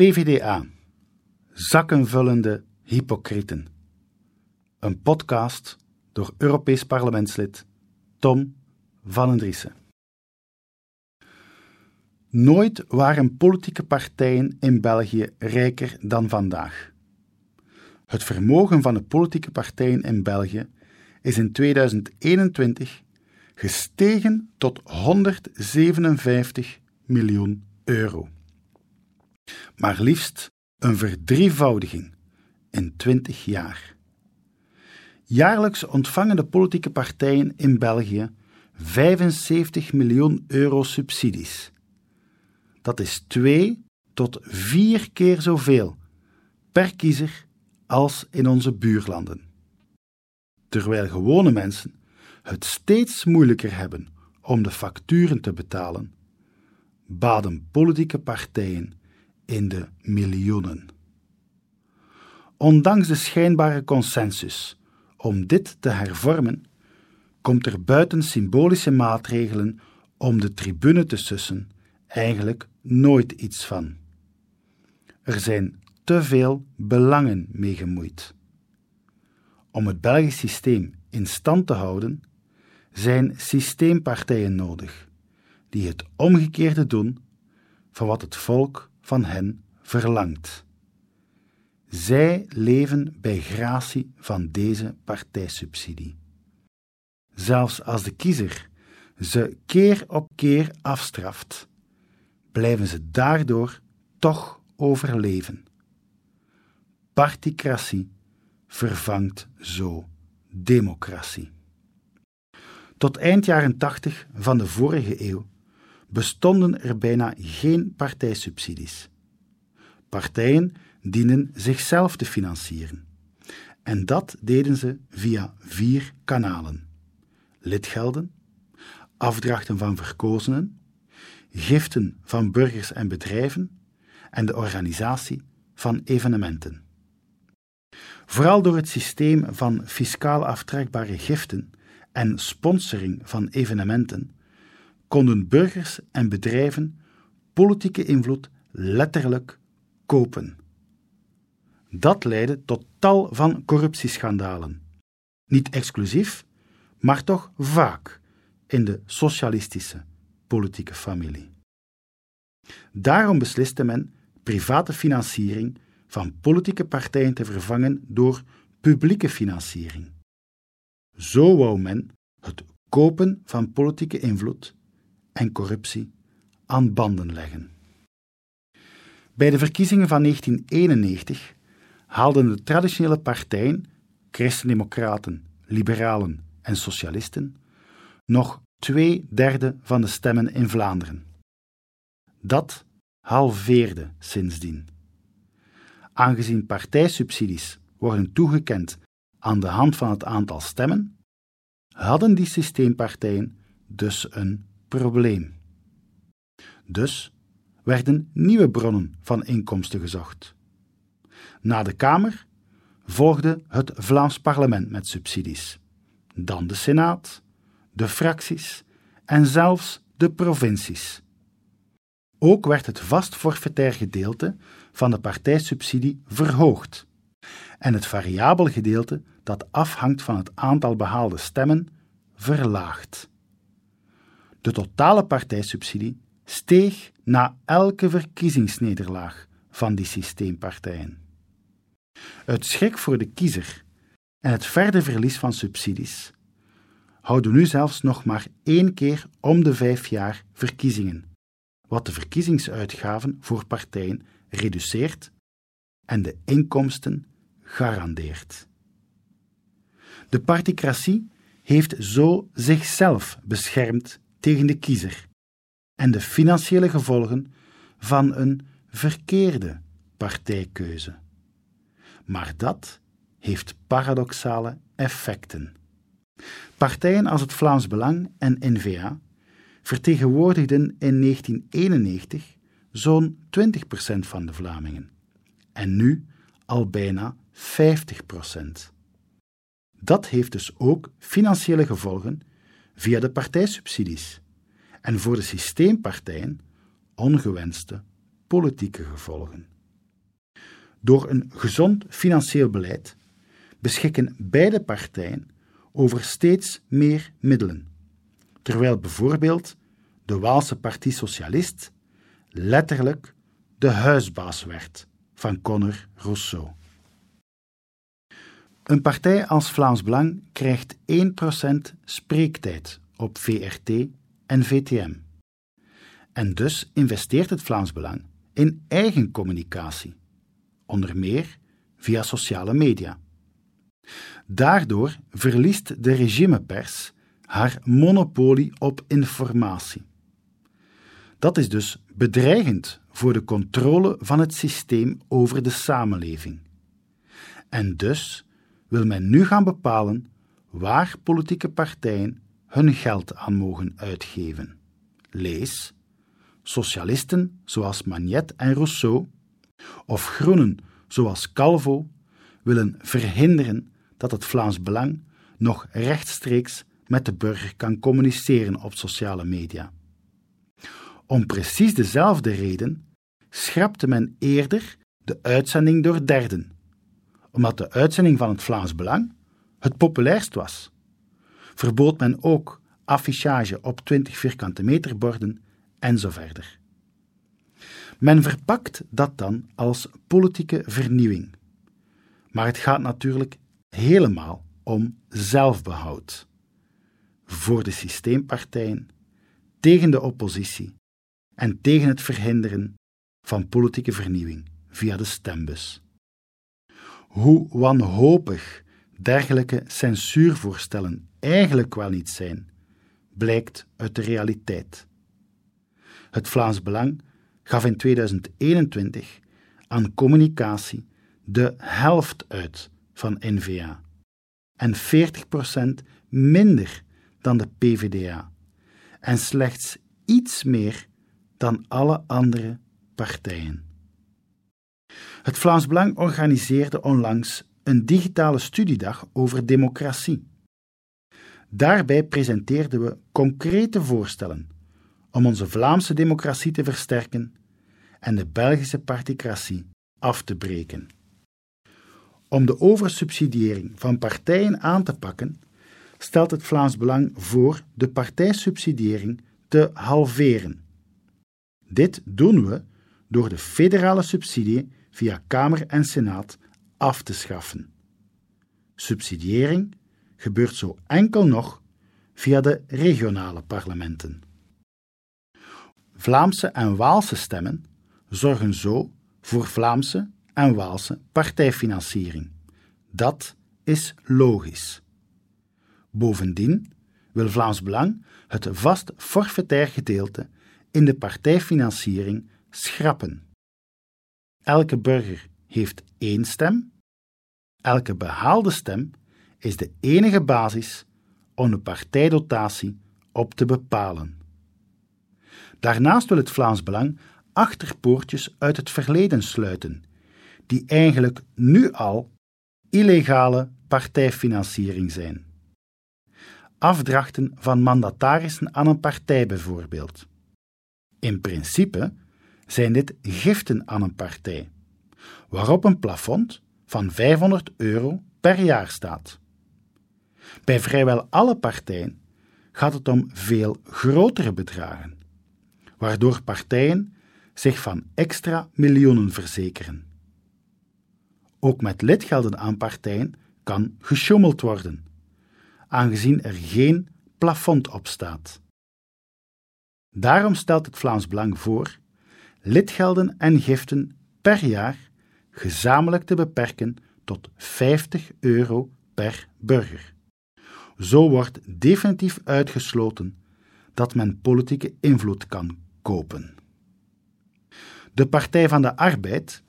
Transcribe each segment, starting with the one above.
PVDA. Zakkenvullende hypocrieten. Een podcast door Europees parlementslid Tom van Driessen. Nooit waren politieke partijen in België rijker dan vandaag. Het vermogen van de politieke partijen in België is in 2021 gestegen tot 157 miljoen euro. Maar liefst een verdrievoudiging in 20 jaar. Jaarlijks ontvangen de politieke partijen in België 75 miljoen euro subsidies. Dat is twee tot vier keer zoveel per kiezer als in onze buurlanden. Terwijl gewone mensen het steeds moeilijker hebben om de facturen te betalen, baden politieke partijen in de miljoenen. Ondanks de schijnbare consensus om dit te hervormen, komt er buiten symbolische maatregelen om de tribune te sussen eigenlijk nooit iets van. Er zijn te veel belangen mee gemoeid. Om het Belgisch systeem in stand te houden, zijn systeempartijen nodig, die het omgekeerde doen van wat het volk van hen verlangt. Zij leven bij gratie van deze partijsubsidie. Zelfs als de kiezer ze keer op keer afstraft, blijven ze daardoor toch overleven. Particratie vervangt zo democratie. Tot eind jaren 80 van de vorige eeuw bestonden er bijna geen partijsubsidies. Partijen dienen zichzelf te financieren. En dat deden ze via vier kanalen: lidgelden, afdrachten van verkozenen, giften van burgers en bedrijven en de organisatie van evenementen. Vooral door het systeem van fiscaal aftrekbare giften en sponsoring van evenementen konden burgers en bedrijven politieke invloed letterlijk kopen. Dat leidde tot tal van corruptieschandalen. Niet exclusief, maar toch vaak in de socialistische politieke familie. Daarom besliste men private financiering van politieke partijen te vervangen door publieke financiering. Zo wou men het kopen van politieke invloed en corruptie aan banden leggen. Bij de verkiezingen van 1991 haalden de traditionele partijen, christendemocraten, liberalen en socialisten, nog twee derde van de stemmen in Vlaanderen. Dat halveerde sindsdien. Aangezien partijsubsidies worden toegekend aan de hand van het aantal stemmen, hadden die systeempartijen dus een probleem. Dus werden nieuwe bronnen van inkomsten gezocht. Na de Kamer volgde het Vlaams parlement met subsidies, dan de Senaat, de fracties en zelfs de provincies. Ook werd het vast forfaitair gedeelte van de partijsubsidie verhoogd en het variabel gedeelte dat afhangt van het aantal behaalde stemmen verlaagd. De totale partijsubsidie steeg na elke verkiezingsnederlaag van die systeempartijen. Het schrik voor de kiezer en het verder verlies van subsidies houden nu zelfs nog maar één keer om de vijf jaar verkiezingen, wat de verkiezingsuitgaven voor partijen reduceert en de inkomsten garandeert. De particratie heeft zo zichzelf beschermd tegen de kiezer en de financiële gevolgen van een verkeerde partijkeuze. Maar dat heeft paradoxale effecten. Partijen als het Vlaams Belang en N-VA vertegenwoordigden in 1991 zo'n 20% van de Vlamingen en nu al bijna 50%. Dat heeft dus ook financiële gevolgen via de partijsubsidies en voor de systeempartijen ongewenste politieke gevolgen. Door een gezond financieel beleid beschikken beide partijen over steeds meer middelen, terwijl bijvoorbeeld de Waalse Partie Socialist letterlijk de huisbaas werd van Conor Rousseau. Een partij als Vlaams Belang krijgt 1% spreektijd op VRT en VTM. En dus investeert het Vlaams Belang in eigen communicatie, onder meer via sociale media. Daardoor verliest de regimepers haar monopolie op informatie. Dat is dus bedreigend voor de controle van het systeem over de samenleving. En dus wil men nu gaan bepalen waar politieke partijen hun geld aan mogen uitgeven. Lees socialisten zoals Magnet en Rousseau of groenen zoals Calvo willen verhinderen dat het Vlaams Belang nog rechtstreeks met de burger kan communiceren op sociale media. Om precies dezelfde reden schrapte men eerder de uitzending door derden, omdat de uitzending van het Vlaams Belang het populairst was. Verbood men ook affichage op 20 vierkante meter borden en zo verder. Men verpakt dat dan als politieke vernieuwing. Maar het gaat natuurlijk helemaal om zelfbehoud. Voor de systeempartijen, tegen de oppositie en tegen het verhinderen van politieke vernieuwing via de stembus. Hoe wanhopig dergelijke censuurvoorstellen eigenlijk wel niet zijn, blijkt uit de realiteit. Het Vlaams Belang gaf in 2021 aan communicatie de helft uit van NVA en 40% minder dan de PVDA en slechts iets meer dan alle andere partijen. Het Vlaams Belang organiseerde onlangs een digitale studiedag over democratie. Daarbij presenteerden we concrete voorstellen om onze Vlaamse democratie te versterken en de Belgische particratie af te breken. Om de oversubsidiëring van partijen aan te pakken, stelt het Vlaams Belang voor de partijsubsidiëring te halveren. Dit doen we door de federale subsidie via Kamer en Senaat af te schaffen. Subsidiëring gebeurt zo enkel nog via de regionale parlementen. Vlaamse en Waalse stemmen zorgen zo voor Vlaamse en Waalse partijfinanciering. Dat is logisch. Bovendien wil Vlaams Belang het vast forfaitair gedeelte in de partijfinanciering schrappen. Elke burger heeft één stem. Elke behaalde stem is de enige basis om de partijdotatie op te bepalen. Daarnaast wil het Vlaams Belang achterpoortjes uit het verleden sluiten, die eigenlijk nu al illegale partijfinanciering zijn. Afdrachten van mandatarissen aan een partij bijvoorbeeld. In principe zijn dit giften aan een partij, waarop een plafond van 500 euro per jaar staat. Bij vrijwel alle partijen gaat het om veel grotere bedragen, waardoor partijen zich van extra miljoenen verzekeren. Ook met lidgelden aan partijen kan gesjoemeld worden, aangezien er geen plafond op staat. Daarom stelt het Vlaams Belang voor lidgelden en giften per jaar gezamenlijk te beperken tot 50 euro per burger. Zo wordt definitief uitgesloten dat men politieke invloed kan kopen. De Partij van de Arbeid,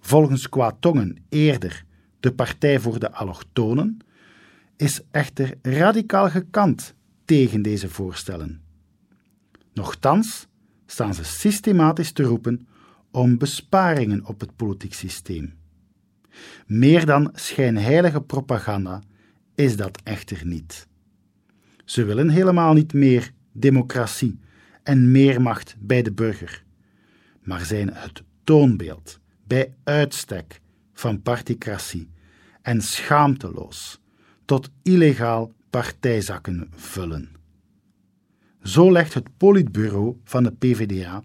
volgens Kwatongen eerder de Partij voor de Allochtonen, is echter radicaal gekant tegen deze voorstellen. Nochtans staan ze systematisch te roepen om besparingen op het politiek systeem. Meer dan schijnheilige propaganda is dat echter niet. Ze willen helemaal niet meer democratie en meer macht bij de burger, maar zijn het toonbeeld bij uitstek van particratie en schaamteloos tot illegaal partijzakken vullen. Zo legt het politbureau van de PvdA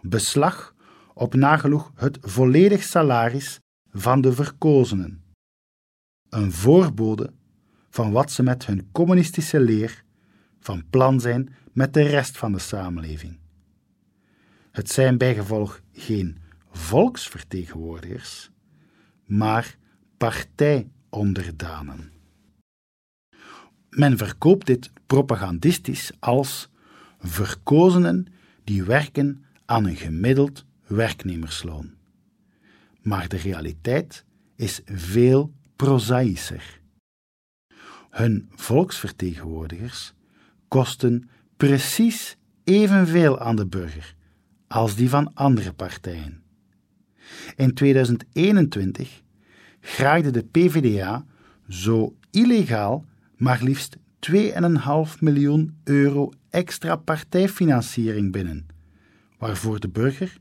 beslag op nagenoeg het volledig salaris van de verkozenen. Een voorbode van wat ze met hun communistische leer van plan zijn met de rest van de samenleving. Het zijn bijgevolg geen volksvertegenwoordigers, maar partijonderdanen. Men verkoopt dit propagandistisch als verkozenen die werken aan een gemiddeld werknemersloon. Maar de realiteit is veel prozaïscher. Hun volksvertegenwoordigers kosten precies evenveel aan de burger als die van andere partijen. In 2021 graaide de PvdA zo illegaal maar liefst 2,5 miljoen euro extra partijfinanciering binnen, waarvoor de burger,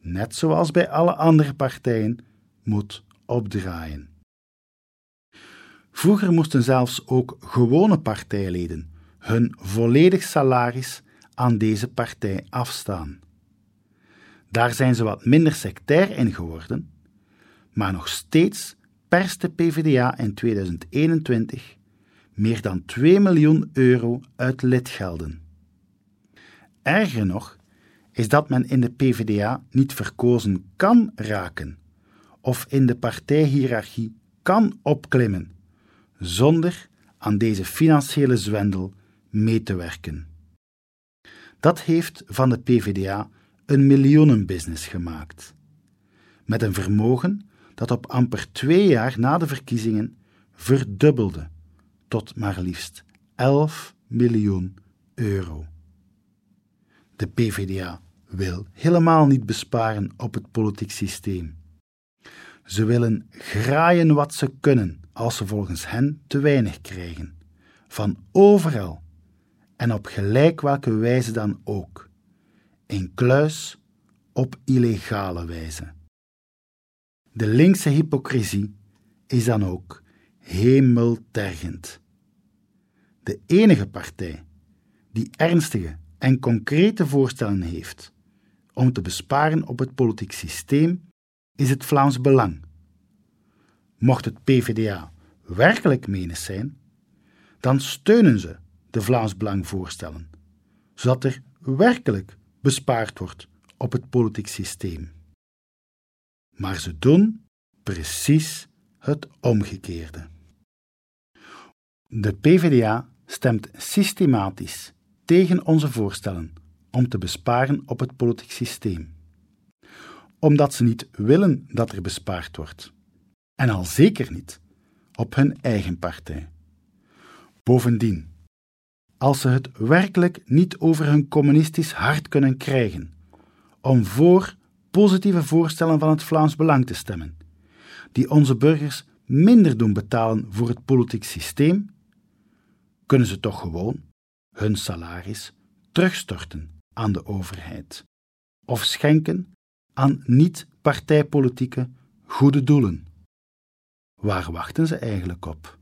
net zoals bij alle andere partijen, moet opdraaien. Vroeger moesten zelfs ook gewone partijleden hun volledig salaris aan deze partij afstaan. Daar zijn ze wat minder sectair in geworden, maar nog steeds perst de PvdA in 2021 meer dan 2 miljoen euro uit lidgelden. Erger nog is dat men in de PvdA niet verkozen kan raken of in de partijhierarchie kan opklimmen zonder aan deze financiële zwendel mee te werken. Dat heeft van de PvdA een miljoenenbusiness gemaakt, met een vermogen dat op amper twee jaar na de verkiezingen verdubbelde tot maar liefst 11 miljoen euro. De PvdA wil helemaal niet besparen op het politiek systeem. Ze willen graaien wat ze kunnen als ze volgens hen te weinig krijgen, van overal en op gelijk welke wijze dan ook, in kluis op illegale wijze. De linkse hypocrisie is dan ook hemeltergend. De enige partij die ernstige en concrete voorstellen heeft om te besparen op het politiek systeem is het Vlaams Belang. Mocht het PvdA werkelijk menens zijn, dan steunen ze de Vlaams Belang voorstellen, zodat er werkelijk bespaard wordt op het politiek systeem. Maar ze doen precies het omgekeerde. De PvdA stemt systematisch tegen onze voorstellen om te besparen op het politiek systeem, omdat ze niet willen dat er bespaard wordt, en al zeker niet op hun eigen partij. Bovendien, als ze het werkelijk niet over hun communistisch hart kunnen krijgen om voor positieve voorstellen van het Vlaams Belang te stemmen, die onze burgers minder doen betalen voor het politiek systeem, kunnen ze toch gewoon hun salaris terugstorten aan de overheid of schenken aan niet-partijpolitieke goede doelen. Waar wachten ze eigenlijk op?